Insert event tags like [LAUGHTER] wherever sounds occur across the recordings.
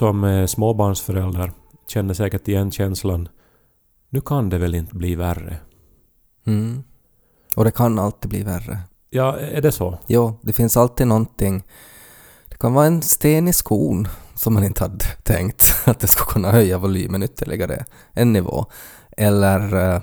som är småbarnsförälder känner säkert igen känslan nu kan det väl inte bli värre. Mm. Och det kan alltid bli värre. Ja, är det så? Jo, det finns alltid någonting. Det kan vara en sten i skon som man inte hade tänkt [LAUGHS] att det skulle kunna höja volymen ytterligare en nivå. Eller eh,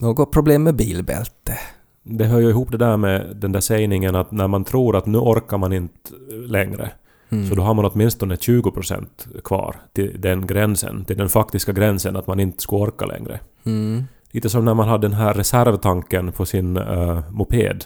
något problem med bilbälte. Det hör ju ihop det där med den där sägningen att när man tror att nu orkar man inte längre Mm. så då har man åtminstone 20% kvar till den gränsen, till den faktiska gränsen att man inte skulle orka längre. Mm. Lite som när man hade den här reservtanken på sin eh, moped.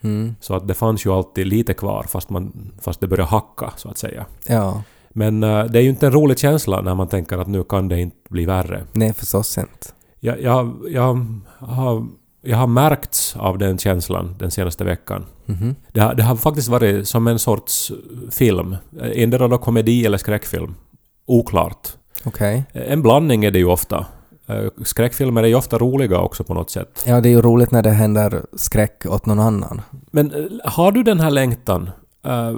Mm. Så att det fanns ju alltid lite kvar fast, man, fast det började hacka så att säga. Ja, Men eh, det är ju inte en rolig känsla när man tänker att nu kan det inte bli värre. nej förstås inte. Jag, jag, jag, har, jag har märkts av den känslan den senaste veckan. Mhm. Det har, det har faktiskt varit som en sorts film. Endera då komedi eller skräckfilm. Oklart. Okej. En blandning är det ju ofta. Eh, Skräckfilmer är ju ofta roliga också på något sätt. Ja, det är ju roligt när det händer skräck åt någon annan. Men eh, har du den här längtan? eh,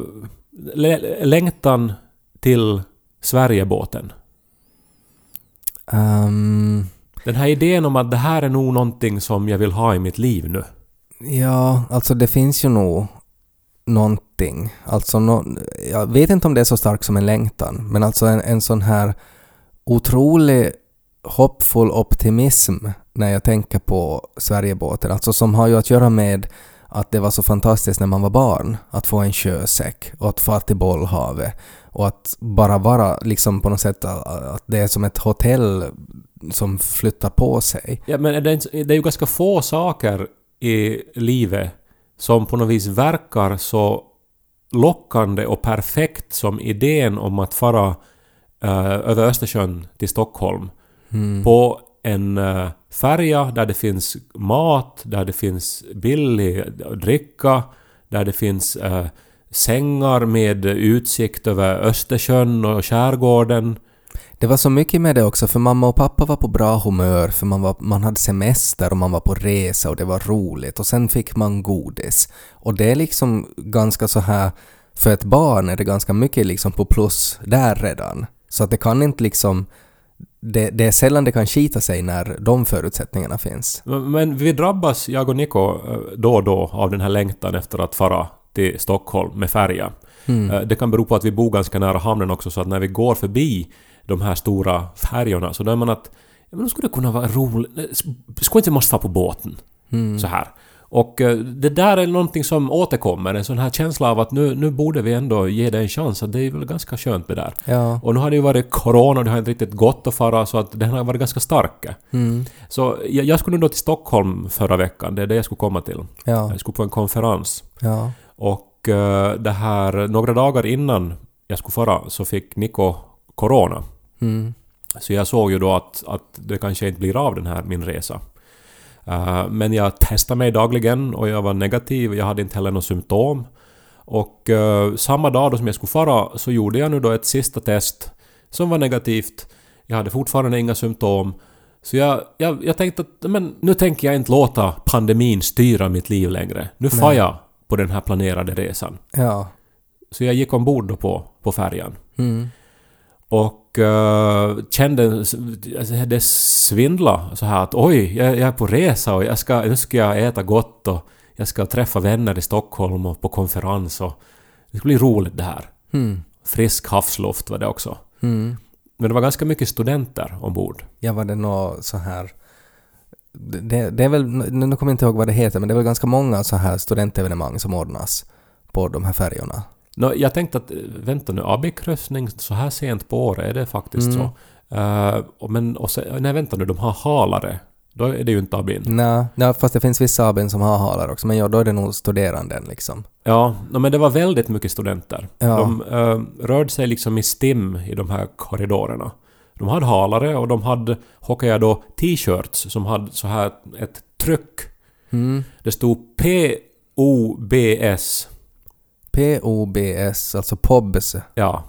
lä- längtan till Sverigebåten? Ehm, den här idén om att det här är nog någonting som jag vill ha i mitt liv nu. ja, alltså det finns ju nog någonting. Alltså no, jag vet inte om det är så starkt som en längtan, men alltså en, en sån här otrolig hoppfull optimism när jag tänker på Sverigebåten, alltså som har ju att göra med att det var så fantastiskt när man var barn att få en sjösäck och att fara till bollhavet och att bara vara liksom på något sätt att det är som ett hotell som flyttar på sig. Ja, men det är, ju ganska få saker i livet som på något vis verkar så lockande och perfekt som idén om att fara eh, över Östersjön till Stockholm Mm. på en uh, färja där det finns mat, där det finns billig dricka, där det finns eh, sängar med utsikt över Östersjön och skärgården. Det var så mycket med det också, för mamma och pappa var på bra humör, för man, var, man hade semester och man var på resa och det var roligt och sen fick man godis. Och det är liksom ganska så här, för ett barn är det ganska mycket liksom på plus där redan. Så att det kan inte liksom, det, det är sällan det kan skita sig när de förutsättningarna finns. Men vi drabbas, jag och Niko, eh, då och då av den här längtan efter att fara till Stockholm med färja. Mm. Eh, Det kan bero på att vi bor ganska nära hamnen också, så att när vi går förbi de här stora färjorna så då är man att men skulle det kunna vara roligt. eh, Skulle inte måste vara på båten? Mm. Så här. Och eh, det där är någonting som återkommer, en sån här känsla av att nu, nu borde vi ändå ge det en chans. Att det är väl ganska skönt det där. Ja. Och nu har det ju varit corona det har inte riktigt gått att fara så att den har varit ganska stark. Mm. Så jag, jag skulle då till Stockholm förra veckan, det är det jag skulle komma till. Ja. Jag skulle på en konferens. Ja. Och eh, det här, några dagar innan jag skulle fara så fick Niko corona. Mm. Så jag såg ju då att, att det kanske inte blir av den här min resa. Eh, men jag testade mig dagligen och jag var negativ, jag hade inte heller några symptom. Och eh, samma dag då som jag skulle fara så gjorde jag nu då ett sista test som var negativt. Jag hade fortfarande inga symptom. Så jag, jag, jag tänkte att men, nu tänker jag inte låta pandemin styra mitt liv längre. Nu far jag på den här planerade resan. Ja. Så jag gick ombord då på, på färjan. Mm. Och uh, kände alltså, det svindla så här att oj, jag, jag är på resa och jag ska, nu ska jag äta gott och jag ska träffa vänner i Stockholm och på konferens och det ska bli roligt det här. Mm. Frisk havsluft var det också. Mm. Men det var ganska mycket studenter ombord. Ja, var det något så här... Det, det är väl, nu kommer jag inte ihåg vad det heter, men det är väl ganska många så här studentevenemang som ordnas på de här färjorna. Nå, jag tänkte att, eh, vänta nu, AB-kryssning så här sent på året, är det faktiskt Mm. så? Och men, och sen, nej vänta nu, de har halare. Då är det ju inte abin. Nej, nej, fast det finns vissa ABn som har halar också, men ja, då är det nog studeranden liksom. Ja, no, men det var väldigt mycket studenter. Ja. De eh, rörde sig liksom i stim i de här korridorerna. De hade halare och de hade, hockar jag då, t-shirts som hade så här ett tryck. Mm. Det stod P-O-B-S. POBS, alltså POBS. Ja.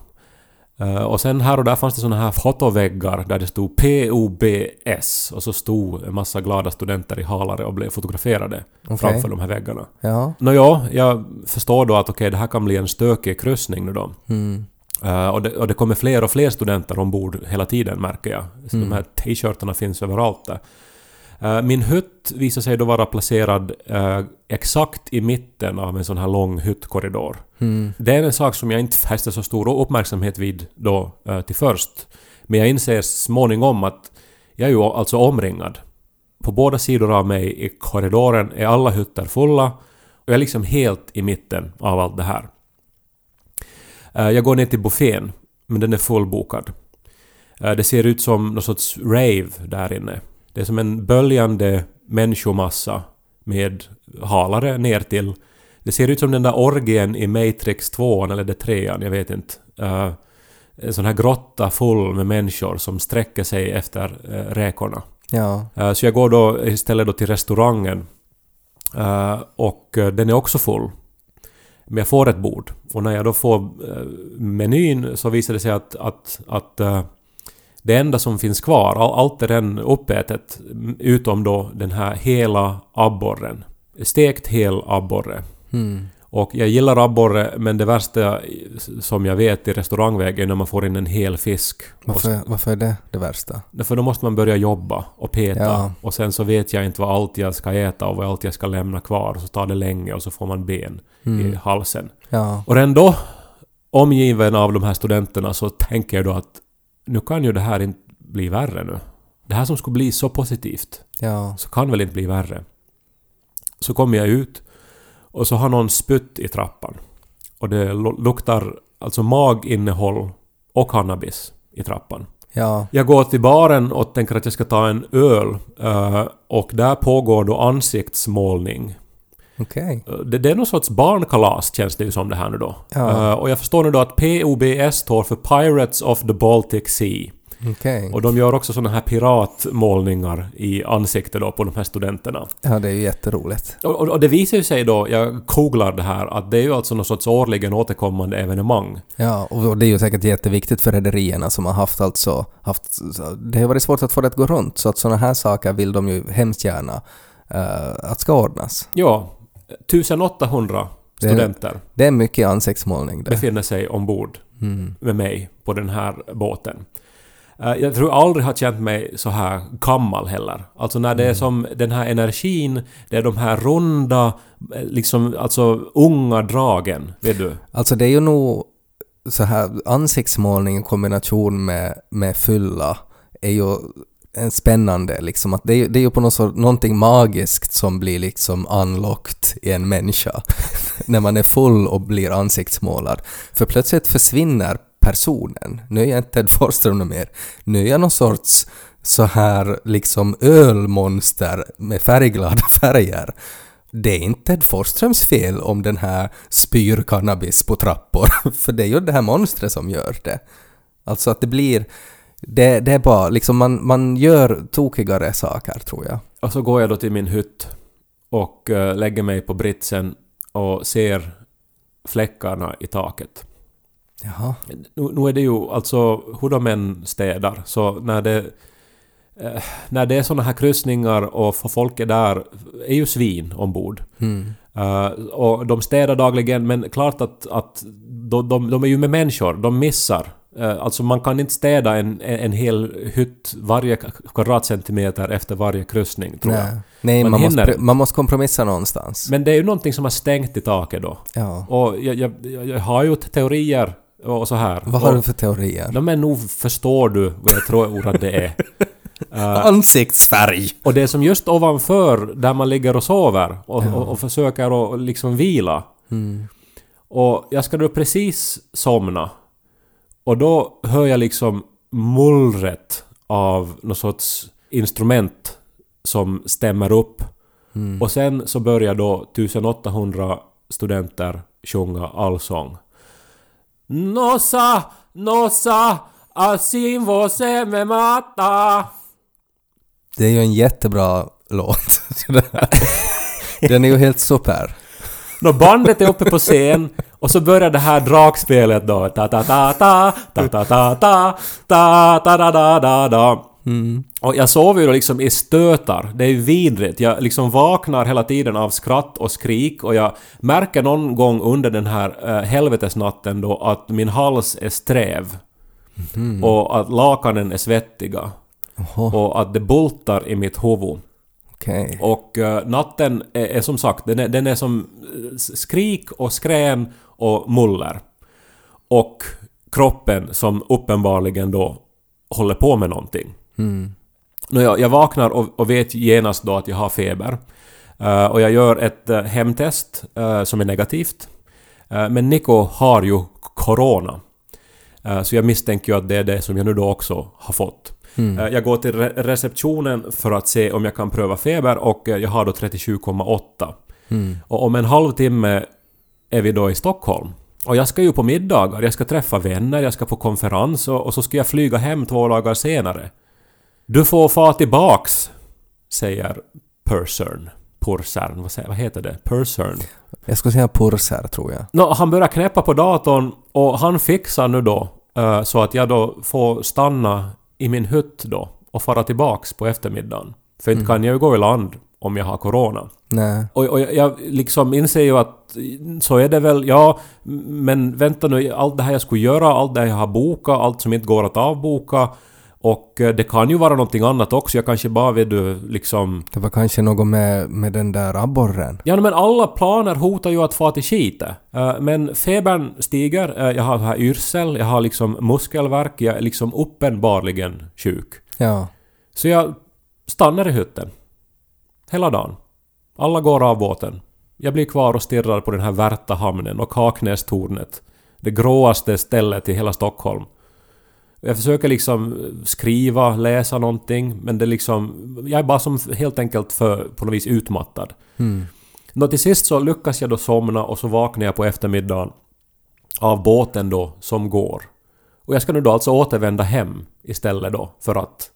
Eh, och sen här och där fanns det såna här fotoväggar där det stod P-O-B-S och så stod en massa glada studenter i halare och blev fotograferade Okej. framför de här väggarna. Ja. Nåja, jag förstår då att okej, det här kan bli en stökig kryssning nu då. Mm. Eh, och, det, och det kommer fler och fler studenter ombord hela tiden märker jag. Så Mm. De här t-shirtarna finns överallt där. Eh, min hytt visar sig då vara placerad eh, exakt i mitten av en sån här lång hyttkorridor. Mm. Det är en sak som jag inte fäster så stor uppmärksamhet vid då till först. Men jag inser småningom att jag är ju alltså omringad. På båda sidor av mig i korridoren är alla hytter fulla och jag är liksom helt i mitten av allt det här. Eh, Jag går ner till buffén, men den är fullbokad. Eh, Det ser ut som någon sorts rave där inne. Det är som en böljande människomassa med halare ner till. Det ser ut som den där orgien i Matrix 2 eller det 3 jag vet inte. Eh, En sån här grotta full med människor som sträcker sig efter räkorna. Ja. Så jag går då istället då till restaurangen. Och den är också full. Men jag får ett bord. Och när jag då får eh, menyn så visar det sig att, att, att eh, det enda som finns kvar, allt är redan uppätet utom då den här hela abborren. Stekt hel abborre. Mm. Och jag gillar abborre men det värsta i- som jag vet i restaurangväg är när man får in en hel fisk. Och Varför, varför är det det värsta? För då måste man börja jobba och peta. Ja. Och sen så vet jag inte vad allt jag ska äta och vad allt jag ska lämna kvar. Så tar det länge och så får man ben i Mm. halsen. Ja. Och ändå, omgiven av de här studenterna, så tänker jag då att nu kan ju det här inte bli värre nu. Det här som skulle bli så positivt, Ja. så kan väl inte bli värre. Så kommer jag ut och så har någon spytt i trappan. Och det lu- luktar alltså maginnehåll och cannabis i trappan. Ja. Jag går till baren och tänker att jag ska ta en öl. eh, och där pågår då ansiktsmålning. Okej. Eh, Det, det är någon sorts barnkalas känns det ju som det här nu då. Ja. Eh, och jag förstår nu då att POBS står för Pirates of the Baltic Sea. Okej. Och de gör också såna här piratmålningar i ansiktet då på de här studenterna. Ja, det är ju jätteroligt. Och, och, och det visar ju sig då, jag googlar det här, att det är ju alltså någon sorts årligen återkommande evenemang. Ja, och det är ju säkert jätteviktigt för rederierna som har haft alltså... Haft, det har varit svårt att få det att gå runt, så att sådana här saker vill de ju hemskt gärna uh, att ska ordnas. Ja, 1800 Det- studenter Det är mycket ansiktsmålning det. befinner sig ombord Mm. med mig på den här båten. Eh, Jag tror aldrig har känt mig så här gammal heller. Alltså när det är som den här energin, det är de här runda, eh, liksom alltså unga dragen, vet du? Alltså det är ju nog så här ansiktsmålning i kombination med, med fylla är ju en spännande liksom att det är, det är ju på något sorts, någonting magiskt som blir liksom unlocked i en människa [LAUGHS] när man är full och blir ansiktsmålad. För plötsligt försvinner personen. Nu är jag inte Ted Forsström mer. Nu är jag någon sorts så här liksom ölmonster med färgglada [LAUGHS] färger. Det är inte Ted Forsströms fel om den här spyr cannabis på trappor, [LAUGHS] för det är ju det här monstret som gör det. Alltså att det blir... Det, det är bara liksom man, man gör tokigare saker tror jag. Och så går jag då till min hytt och eh, lägger mig på britsen och ser fläckarna i taket. Jaha. Nu, nu är det ju alltså hur de än städar, så när det... Eh, när det är såna här kryssningar och folk är där, är ju svin ombord. Mm. Eh, och de städar dagligen, men klart att, att de, de, de är ju med människor, de missar. Uh, alltså man kan inte städa en, en, hel hytt varje kvadratcentimeter efter varje kryssning, tror jag. Nej, Nej Man man, måste, man måste kompromissa någonstans. Men det är ju någonting som har stängt i taket då. ja. Och jag, jag jag har ju teorier och så här. Vad har du för teorier? Ja, men nog förstår du vad jag tror att det är. [LAUGHS] Eh, Ansiktsfärg! och det är som just ovanför där man ligger och sover och, Ja. och, och försöker att liksom vila. Mm. Och jag ska då precis somna. Och då hör jag liksom mullret av något sorts instrument som stämmer upp. Mm. Och sen så börjar då 1800 studenter sjunga allsång. Nossa, nossa, asin vose me mata. Det är ju en jättebra låt. Den är ju helt super. Nå, bandet är uppe på scen och så börjar det här dragspelet då. Ta ta ta ta ta ta ta ta ta ta ta da da. Mm. Och jag sover ju liksom i stötar. Det är vidrigt. Jag liksom vaknar hela tiden av skratt och skrik och jag märker någon gång under den här uh, helvetesnatten då att min hals är sträv. Och att lakanen är svettiga. Oho, Och att det bultar i mitt huvud. okej. Och eh, natten är, är som sagt, den är, den är som eh, skrik och skrän och muller. Och kroppen som uppenbarligen då håller på med någonting. Mm. Nå, jag, vaknar och, och vet genast då att jag har feber. Eh, och jag gör ett uh, hemtest eh, som är negativt. Men Niko har ju Corona. Så jag misstänker ju att det är det som jag nu då också har fått. Mm. Jag går till re- receptionen för att se om jag kan pröva feber och jag har då 37,8. Mm. Och om en halvtimme är vi då i Stockholm. Och jag ska ju på middagar, jag ska träffa vänner, jag ska på konferens och, och så ska jag flyga hem två dagar senare. Du får få tillbaks, säger Pursern. Pursern, vad, säger, vad heter det? Pursern. Jag skulle säga purser, tror jag. Nå, han börjar knäppa på datorn och han fixar nu då eh, så att jag då får stanna i min hytt då och fara tillbaks på eftermiddagen. För inte kan jag ju gå i land om jag har corona. Nej. Och, och jag, jag liksom inser ju att så är det väl, ja, men vänta nu, allt det här jag skulle göra, allt det här jag har bokat, allt som inte går att avboka. Och eh, det kan ju vara någonting annat också, jag kanske bara vill du liksom... Det var kanske något med, med den där abborren. Ja men alla planer hotar ju att få till skite. Eh, Men febern stiger, eh, jag har här yrsel, jag har liksom muskelvärk, jag är liksom uppenbarligen sjuk. Ja. Så jag stannar i hytten. Hela dagen. Alla går av båten. Jag blir kvar och stirrar på den här Värta hamnen och Kaknästornet. Det gråaste stället i hela Stockholm. Jag försöker liksom skriva, läsa någonting, men det liksom... Jag är bara som helt enkelt för på något vis utmattad. Mm. Nå till sist så lyckas jag då somna och så vaknar jag på eftermiddagen av båten då som går. Och jag ska nu då alltså återvända hem istället då för att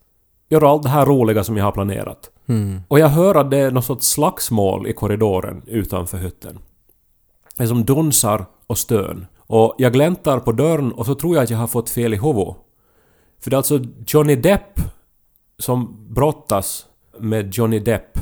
göra allt det här roliga som jag har planerat. Mm. Och jag hör att det är något sorts slagsmål i korridoren utanför hytten. Det är som dunsar och stön. Och jag gläntar på dörren och så tror jag att jag har fått fel i huvudet. För det är alltså Johnny Depp som brottas med Johnny Depp.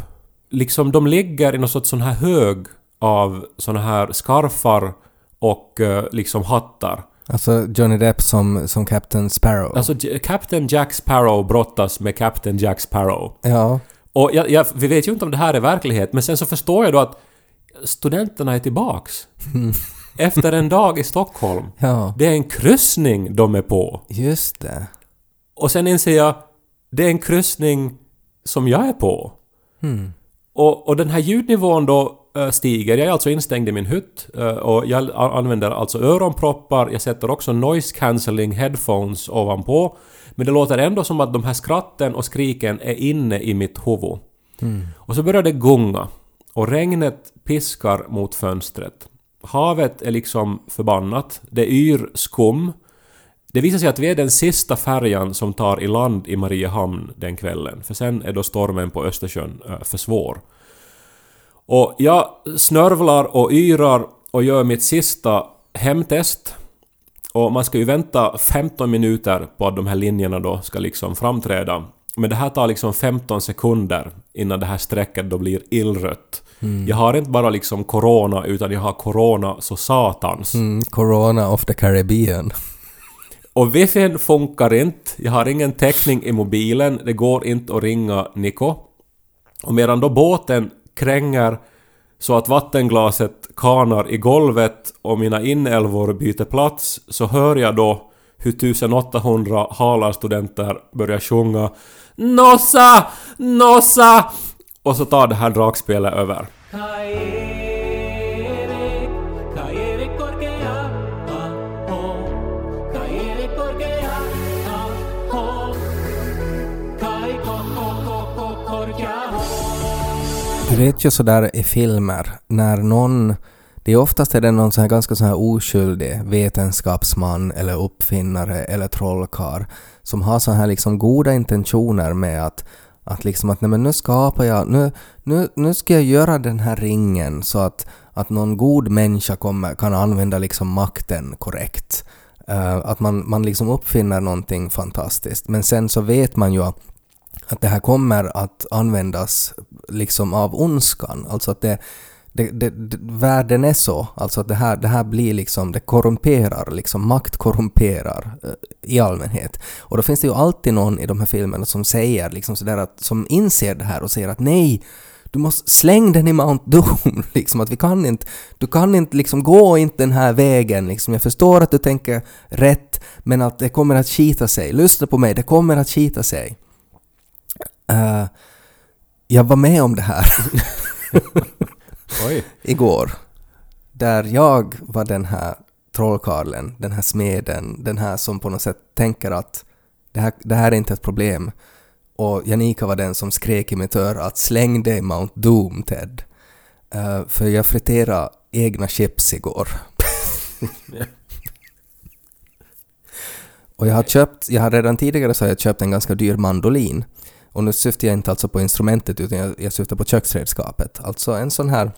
Liksom de ligger i någon sorts sån här hög av såna här skarfar och eh, liksom hattar. Alltså Johnny Depp som, som Captain Sparrow. Alltså Captain Jack Sparrow brottas med Captain Jack Sparrow. ja. Och jag, jag, vi vet ju inte om det här är verklighet, men sen så förstår jag då att studenterna är tillbaks. [LAUGHS] Efter en dag i Stockholm. Ja. Det är en kryssning de är på. Just det. Och sen inser jag, det är en kryssning som jag är på. Mm. Och, och den här ljudnivån då eh, stiger. Jag är alltså instängd i min hytt eh, och jag använder alltså öronproppar. Jag sätter också noise cancelling headphones ovanpå. Men det låter ändå som att de här skratten och skriken är inne i mitt huvud. Mm. Och så börjar det gunga. Och regnet piskar mot fönstret. Havet är liksom förbannat. Det yr skum. Det visar sig att vi är den sista färjan som tar i land i Mariehamn den kvällen. För sen är då stormen på Östersjön eh, för svår. Och jag snörvlar och yrar och gör mitt sista hemtest. Och man ska ju vänta 15 minuter på att de här linjerna då ska liksom framträda. Men det här tar liksom 15 sekunder innan det här strecket då blir illrött. Jag har inte bara liksom corona utan jag har corona så satans. Mm. Corona of the Caribbean. Och wifin funkar inte. Jag har ingen täckning i mobilen. Det går inte att ringa Niko. Och medan då båten kränger så att vattenglaset kanar i golvet och mina inälvor byter plats så hör jag då hur 1800 halarstudenter börjar sjunga Nossa! Nossa! Och så tar det här dragspelet över. Caere, Du vet ju sådär i filmer, när någon... Det är oftast är det någon sån här ganska sån här oskyldig vetenskapsman eller uppfinnare eller trollkarl som har så här liksom goda intentioner med att att liksom att nej men nu skapar jag, nu, nu, nu ska jag göra den här ringen så att, att någon god människa kommer, kan använda liksom makten korrekt. Uh, att man, man liksom uppfinner någonting fantastiskt. Men sen så vet man ju att att det här kommer att användas liksom av ondskan. Alltså att det, det, det, det, världen är så, alltså att det här, det här blir liksom, det korrumperar, liksom makt korrumperar eh, i allmänhet. Och då finns det ju alltid någon i de här filmerna som säger liksom sådär att, som inser det här och säger att nej, du måste släng den i Mount Doom, [LAUGHS] liksom att vi kan inte, du kan inte liksom gå inte den här vägen liksom. Jag förstår att du tänker rätt, men att det kommer att skita sig. Lyssna på mig, det kommer att skita sig. Eh, jag var med om det här [LAUGHS] igår. Där jag var den här trollkarlen, den här smeden, den här som på något sätt tänker att det här, det här är inte ett problem. Och Janika var den som skrek i mitt öra att släng dig Mount Doom Ted. Eh, för jag friterade egna chips igår. Och jag har köpt, jag har redan tidigare så har jag köpt en ganska dyr mandolin. Och nu syftar jag inte alltså på instrumentet utan jag, jag syftar på köksredskapet. Alltså en sån här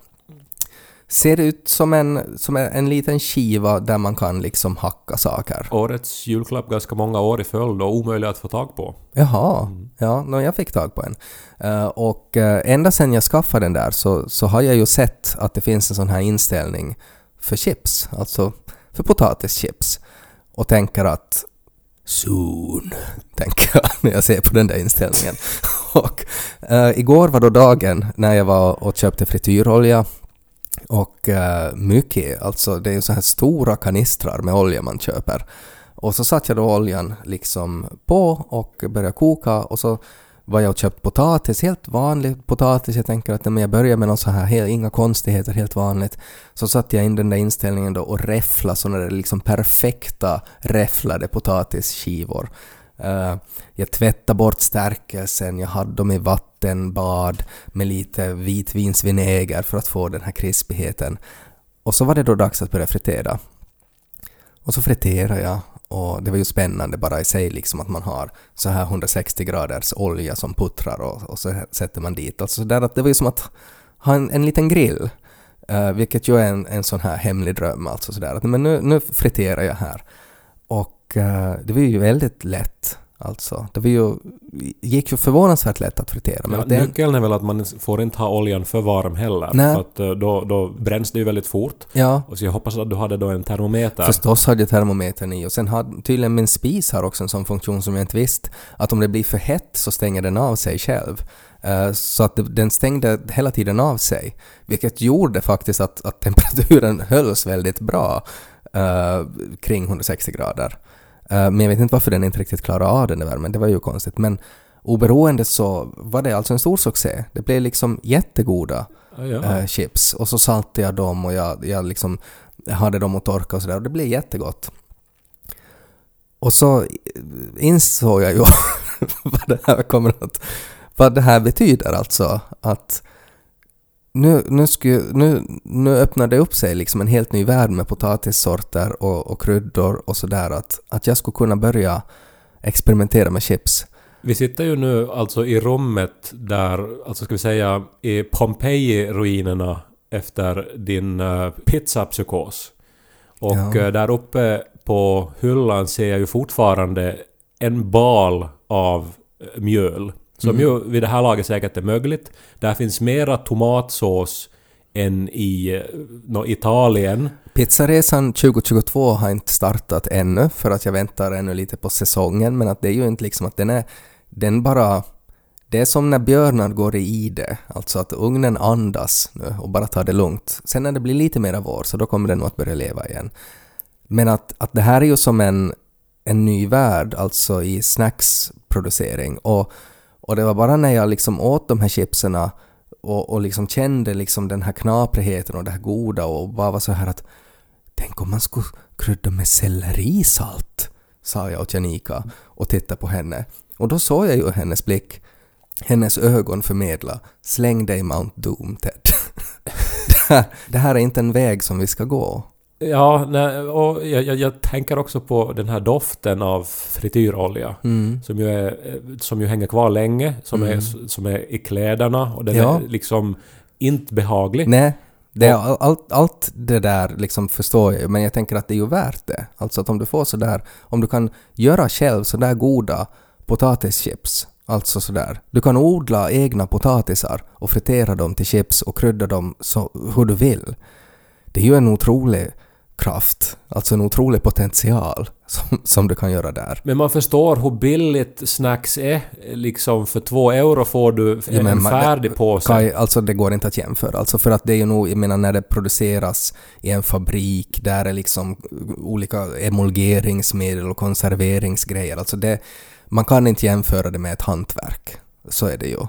Ser ut som en, som en, en liten skiva där man kan liksom hacka saker. Årets julklapp ganska många år i följd och omöjlig att få tag på. Jaha, ja, no, jag fick tag på en. Eh, och uh, ända sedan jag skaffade den där så, så har jag ju sett att det finns en sån här inställning för chips, alltså för potatischips. Och tänker att soon, tänker jag [LAUGHS] när jag ser på den där inställningen. [LAUGHS] och uh, igår var då dagen när jag var och köpte frityrolja och uh, mycket, alltså det är ju så här stora kanistrar med olja man köper. Och så satte jag då oljan liksom på och började koka och så var jag och köpt potatis, helt vanlig potatis. Jag tänker att men jag börjar med något så här, helt, inga konstigheter, helt vanligt. Så satte jag in den där inställningen då och räfflade sådana där liksom perfekta räfflade potatisskivor. Uh, jag tvättade bort stärkelsen, jag hade dem i vattenbad med lite vitvinsvinäger för att få den här krispigheten. Och så var det då dags att börja fritera. Och så friterade jag och det var ju spännande bara i sig liksom att man har så här 160 graders olja som puttrar och, och så sätter man dit. Alltså där att det var ju som att ha en, en liten grill. Uh, vilket ju är en, en sån här hemlig dröm alltså sådär att men nu, nu friterar jag här. Och uh, det var ju väldigt lätt alltså. Det var ju, gick ju förvånansvärt lätt att fritera. Men Ja, det, Nyckeln är väl att man får inte ha oljan för varm heller. Nej. För att eh, då, då bränns det ju väldigt fort. ja, Och så jag hoppas att du hade då en termometer. Förstås hade jag termometern i och sen har tydligen min spis har också en sån funktion som jag inte visste. Att om det blir för hett så stänger den av sig själv. Eh, Så att den stängde hela tiden av sig. Vilket gjorde faktiskt att, att [LAUGHS] temperaturen hölls väldigt bra eh, kring 160 grader. Eh, men jag vet inte varför den inte riktigt klarade av den där värmen, det var ju konstigt. Men oberoende så var det alltså en stor succé. Det blev liksom jättegoda Ja, eh, chips och så saltade jag dem och jag, jag liksom hade dem att torka och sådär och det blev jättegott. Och så insåg jag ju [LAUGHS] vad det här kommer att... Vad det här betyder alltså att nu, nu, skulle, nu, nu öppnar det upp sig liksom en helt ny värld med potatissorter och, och kryddor och sådär att, att jag skulle kunna börja experimentera med chips. Vi sitter ju nu alltså i rummet där, alltså ska vi säga i Pompeji-ruinerna efter din uh, pizzapsykos. Och Ja. eh, där uppe på hyllan ser jag ju fortfarande en bal av eh, mjöl. Som Mm. ju vid det här laget säkert är mögligt. Där finns mera tomatsås än i eh, nå, Italien. Pizzaresan 2022 har inte startat ännu för att jag väntar ännu lite på säsongen men att det är ju inte liksom att den är... Den bara... Det är som när björnar går i ide, alltså att ugnen andas nu och bara tar det lugnt. Sen när det blir lite mera vår så då kommer den nog att börja leva igen. Men att, att det här är ju som en, en ny värld, alltså i snacksproducering. Och, och det var bara när jag liksom åt de här chipsen och, och liksom kände liksom den här knaprigheten och det här goda och bara var så här att Tänk om man skulle krydda med sellerisalt, sa jag åt Janika och tittade på henne. Och då såg jag ju hennes blick, hennes ögon förmedla Släng dig Mount Doom, Ted. [LAUGHS] det, här, det här är inte en väg som vi ska gå. Ja, nej, och jag, jag, jag tänker också på den här doften av frityrolja. Mm. Som ju, är, som ju hänger kvar länge, som, Mm. är, som är i kläderna och den Ja. är liksom inte behaglig. Nej, det är, all- allt, allt det där liksom förstår jag men jag tänker att det är ju värt det. Alltså att om du får sådär, om du kan göra själv sådär goda potatischips Alltså sådär. Du kan odla egna potatisar och fritera dem till chips och krydda dem så, hur du vill. Det är ju en otrolig kraft, alltså en otrolig potential som, som du kan göra där. Men man förstår hur billigt snacks är. Liksom för två euro får du Ja, en man- färdig påse. Kaj, alltså det går inte att jämföra. Alltså för att det är ju nog, jag menar när det produceras i en fabrik där är liksom olika emulgeringsmedel och konserveringsgrejer. Alltså det, man kan inte jämföra det med ett hantverk. Så är det ju.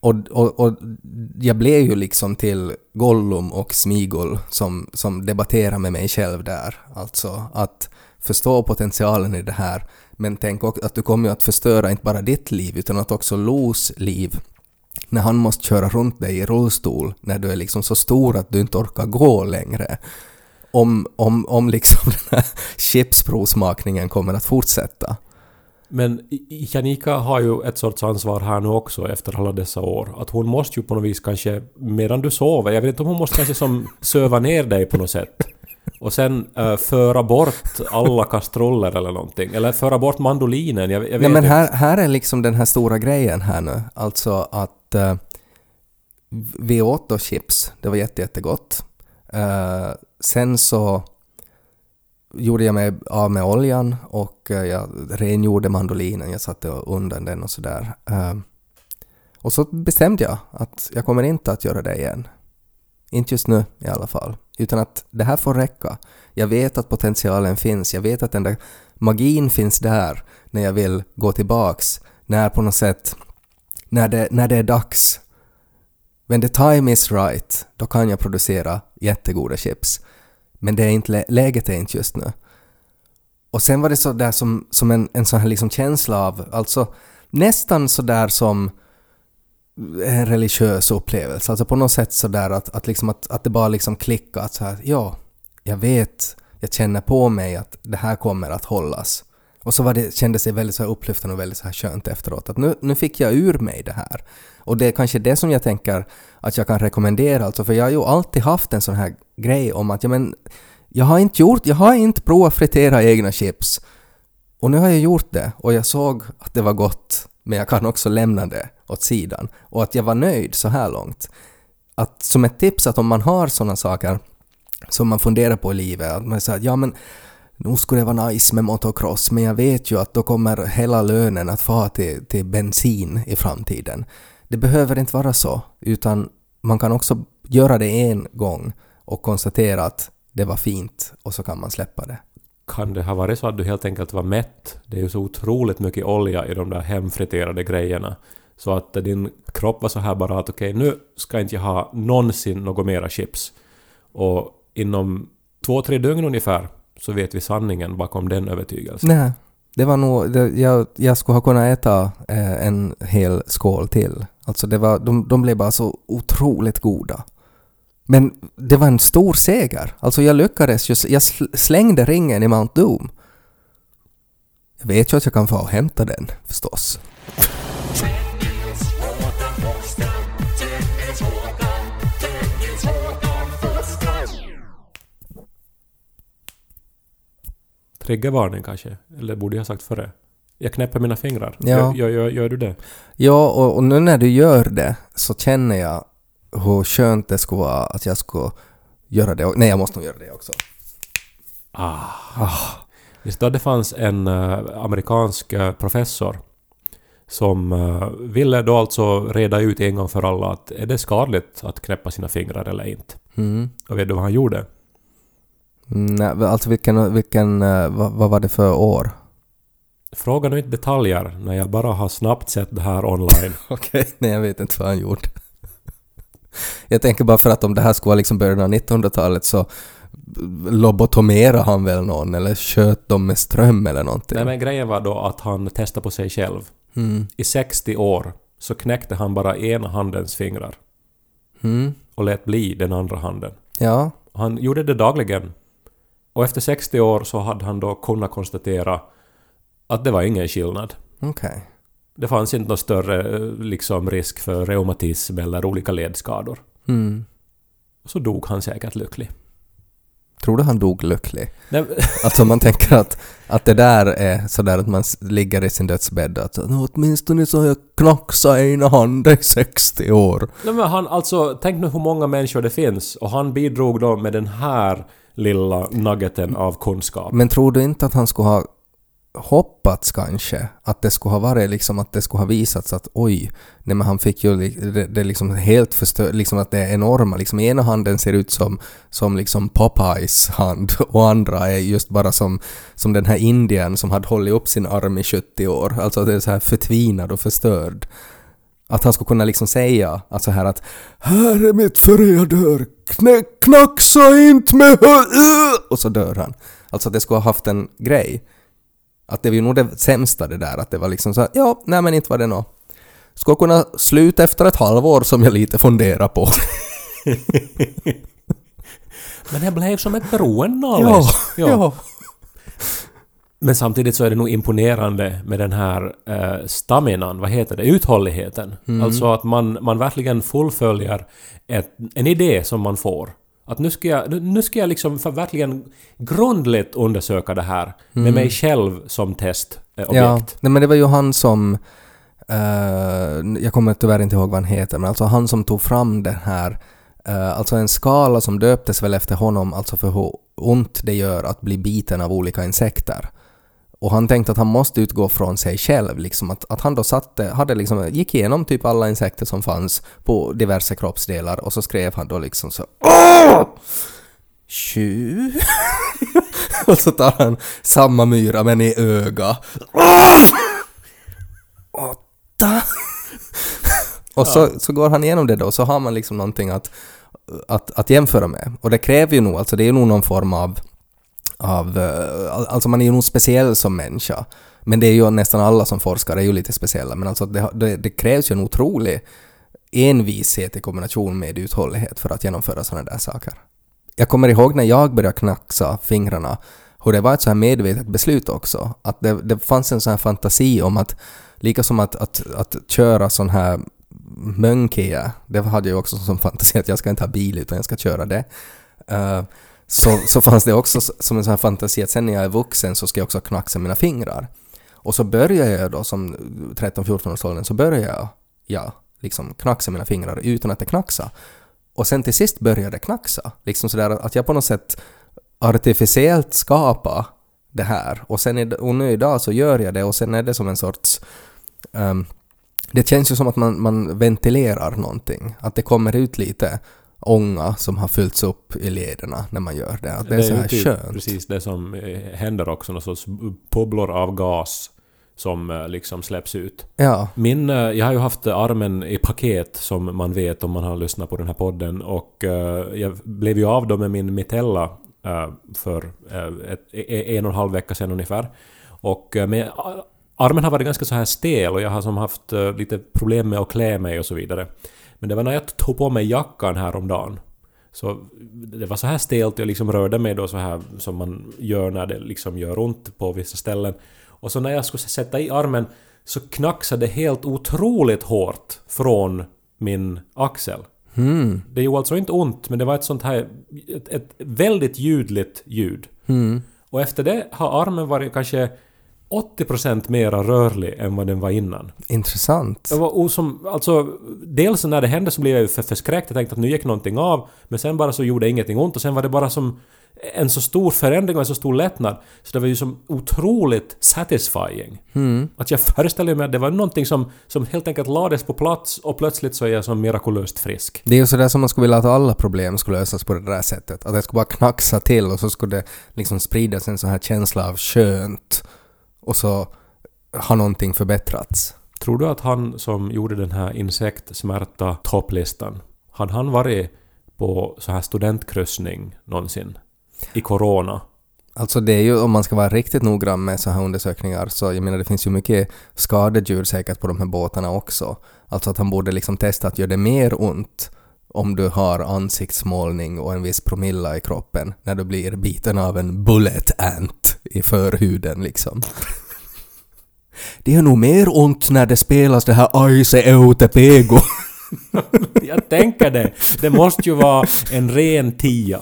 Och, och, och jag blev ju liksom till Gollum och Smigol som, som debatterar med mig själv där. Alltså att förstå potentialen i det här. Men tänk också att du kommer ju att förstöra inte bara ditt liv utan att också Los liv när han måste köra runt dig i rullstol när du är liksom så stor att du inte orkar gå längre. Om, om, om liksom [LAUGHS] den här chipsprovsmakningen kommer att fortsätta. Men Janika har ju ett sorts ansvar här nu också efter alla dessa år. Att hon måste ju på något vis kanske, medan du sover, jag vet inte om hon måste kanske som [LAUGHS] söva ner dig på något sätt. Och sen uh, föra bort alla kastruller eller någonting. Eller föra bort mandolinen. Jag, jag vet Nej men här, här är liksom den här stora grejen här nu. Alltså att vi åt då chips. Det var jätte, jättegott. Eh, sen så gjorde jag mig av med oljan och eh, jag rengjorde mandolinen. Jag satte undan den och sådär. Eh, och så bestämde jag att jag kommer inte att göra det igen. Inte just nu i alla fall. Utan att det här får räcka. Jag vet att potentialen finns. Jag vet att den där magin finns där när jag vill gå tillbaks. När på något sätt, när det, när det är dags. When the time is right, då kan jag producera jättegoda chips. Men det är inte, läget är inte just nu. Och sen var det så där som, som en, en sån här liksom känsla av, alltså nästan så där som eh, en religiös upplevelse. Alltså på något sätt så där att, att, liksom att, att det bara liksom klickar att så här, ja, jag vet, jag känner på mig att det här kommer att hållas. Och så var det, kändes det väldigt så här upplyftande och väldigt så här skönt efteråt. Att nu, nu fick jag ur mig det här. Och det är kanske det som jag tänker att jag kan rekommendera. Alltså, för jag har ju alltid haft en sån här grej om att ja, men, jag har inte gjort, jag har inte provat fritera egna chips. Och nu har jag gjort det och jag såg att det var gott men jag kan också lämna det åt sidan. Och att jag var nöjd så här långt. Att som ett tips att om man har sådana saker som man funderar på i livet, att man säger att ja men nu skulle det vara nice med motocross men jag vet ju att då kommer hela lönen att få till, till bensin i framtiden. Det behöver inte vara så, utan man kan också göra det en gång och konstatera att det var fint och så kan man släppa det. Kan det ha varit så att du helt enkelt var mätt? Det är ju så otroligt mycket olja i de där hemfriterade grejerna. Så att din kropp var så här bara att okej, nu ska inte jag ha någonsin något mera chips. Och inom två, tre dygn ungefär så vet vi sanningen bakom den övertygelsen. Nej, det var nog... Det, jag, jag skulle ha kunnat äta eh, en hel skål till. Alltså det var, de, de blev bara så otroligt goda. Men det var en stor seger. Alltså jag lyckades ju... Jag sl- slängde ringen i Mount Doom. Jag vet ju att jag kan få och hämta den, förstås. Triggervarning kanske? Eller borde jag ha sagt före? Jag knäpper mina fingrar. Ja. Gör, gör, gör, gör du det? Ja, och, och nu när du gör det så känner jag hur skönt det skulle vara att jag skulle göra det. Nej, jag måste nog göra det också. Ah. Visst då det fanns en eh, amerikansk eh, professor som eh, ville då alltså reda ut en gång för alla att är det skadligt att knäppa sina fingrar eller inte? Mm. Och vet du vad han gjorde? Mm, Nej, alltså vilken, vilken, vad, vad var det för år? Fråga nu inte detaljer när jag bara har snabbt sett det här online. [LAUGHS] Okej, nej jag vet inte vad han gjorde. Jag tänker bara för att om det här skulle vara liksom början av 1900-talet så lobotomerade han väl någon eller sköt dem med ström eller någonting. Nej men grejen var då att han testade på sig själv. Mm. I 60 år så knäckte han bara ena handens fingrar Mm. och lät bli den andra handen. Ja, Han gjorde det dagligen. Och efter 60 år så hade han då kunnat konstatera att det var ingen skillnad. okej. Det fanns inte någon större eh, liksom, risk för reumatism eller olika ledskador. Mm. Så dog han säkert lycklig. Tror du han dog lycklig? Nej, [LAUGHS] Alltså man tänker att, att det där är sådär att man ligger i sin dödsbädd att "Nå, åtminstone så har jag knacksat ena handen i 60 år. nej men han, alltså, tänk nu hur många människor det finns och han bidrog då med den här lilla nuggeten av kunskap. Men tror du inte att han skulle ha hoppats kanske att det skulle ha varit liksom att det skulle ha visats att oj, nej men han fick ju li- det, det liksom helt förstört, liksom att det är enorma, liksom ena handen ser ut som, som liksom Popeyes hand [LAUGHS] och andra är just bara som, som den här indien som hade hållit upp sin arm i 70 år, alltså det är så här förtvinad och förstörd. Att han skulle kunna liksom säga alltså här att Här är mitt före jag dör, Knä, knacksa inte med hö- Och så dör han. Alltså att det skulle ha haft en grej. Att det var ju nog det sämsta det där, att det var liksom så här, ja, nej men inte var det nå. Skulle kunna sluta efter ett halvår som jag lite funderar på. [LAUGHS] Men det blev som ett beroende ja, alldeles. ja. Men samtidigt så är det nog imponerande med den här eh, staminan, vad heter det, uthålligheten. Alltså att man, man verkligen fullföljer ett, en idé som man får. Att nu ska jag, nu- ska jag liksom verkligen grundligt undersöka det här med mig själv som testobjekt. Ja, nej men det var ju han som... eh, jag kommer tyvärr inte ihåg vad han heter, men alltså han som tog fram den här... eh, alltså en skala som döptes väl efter honom, alltså för hur ont det gör att bli biten av olika insekter. Och han tänkte att han måste utgå från sig själv, liksom att, att han då satte, hade liksom, gick igenom typ alla insekter som fanns på diverse kroppsdelar och så skrev han då liksom så Åh! Tju? [LAUGHS] och så tar han samma myra men i öga. Åtta? och så, så går han igenom det då, så har man liksom någonting att, att, att jämföra med. Och det kräver ju nog, alltså det är nog någon form av av, eh, alltså man är ju nog speciell som människa. Men det är ju nästan alla som forskar är ju lite speciella. Men alltså det, det, det krävs ju en otrolig envishet i kombination med uthållighet för att genomföra sådana där saker. Jag kommer ihåg när jag började knacksa fingrarna hur det var ett så här medvetet beslut också. Att det, det fanns en sån här fantasi om att, lika som att, att, att köra sån här Mönkea, det hade jag också som fantasi att jag ska inte ha bil utan jag ska köra det. Uh, så, så fanns det också som en sån här fantasi att sen när jag är vuxen så ska jag också knacksa mina fingrar. Och så började jag då som 13-14-årsåldern, så började jag ja, liksom knacksa mina fingrar utan att det knacksa. Och sen till sist började det knacksa. Liksom sådär att jag på något sätt artificiellt skapa det här. Och, sen och nu idag så gör jag det och sen är det som en sorts... um, det känns ju som att man, man ventilerar någonting. Att det kommer ut lite ånga som har fyllts upp i lederna när man gör det. Att det är, så här typ skönt. precis det som eh, händer också, någon sorts bubblor av gas som eh, liksom släpps ut. Ja. Min, eh, jag har ju haft armen i paket som man vet om man har lyssnat på den här podden och jag blev ju av då med min mitella för ett, e- en och en halv vecka sedan ungefär. Och med, armen har varit ganska så här stel och jag har som haft lite problem med att klä mig och så vidare. Men det var när jag tog på mig jackan häromdagen. Så det var så här stelt jag liksom rörde mig då så här som man gör när det liksom gör ont på vissa ställen. Och så när jag skulle sätta i armen så knacksade det helt otroligt hårt från min axel. Mm. Det gjorde alltså inte ont, men det var ett sånt här... Ett, ett väldigt ljudligt ljud. Mm. Och efter det har armen varit kanske 80% mera rörlig än vad den var innan. Intressant. Jag var osom, alltså, dels när det hände så blev jag ju för förskräckt. Jag tänkte att nu gick någonting av. Men sen bara så gjorde ingenting ont och sen var det bara som en så stor förändring och en så stor lättnad. Så det var ju som otroligt satisfying. Mm. Att jag föreställer mig att det var någonting som, som helt enkelt lades på plats och plötsligt så är jag som mirakulöst frisk. Det är ju sådär som man skulle vilja att alla problem skulle lösas på det där sättet. Att det skulle bara knacksa till och så skulle det liksom spridas en sån här känsla av skönt. Och så har någonting förbättrats. Tror du att han som gjorde den här insektsmärta topplistan, hade han varit på så här studentkryssning någonsin? I Corona? Alltså det är ju, om man ska vara riktigt noggrann med så här undersökningar, så jag menar det finns ju mycket skadedjur säkert på de här båtarna också. Alltså att han borde liksom testa att göra det mer ont om du har ansiktsmålning och en viss promilla i kroppen när du blir biten av en bullet ant i förhuden liksom. [LAUGHS] Det är nog mer ont när det spelas det här Aise Eutepego. [LAUGHS] Jag tänker det! Det måste ju vara en ren tia.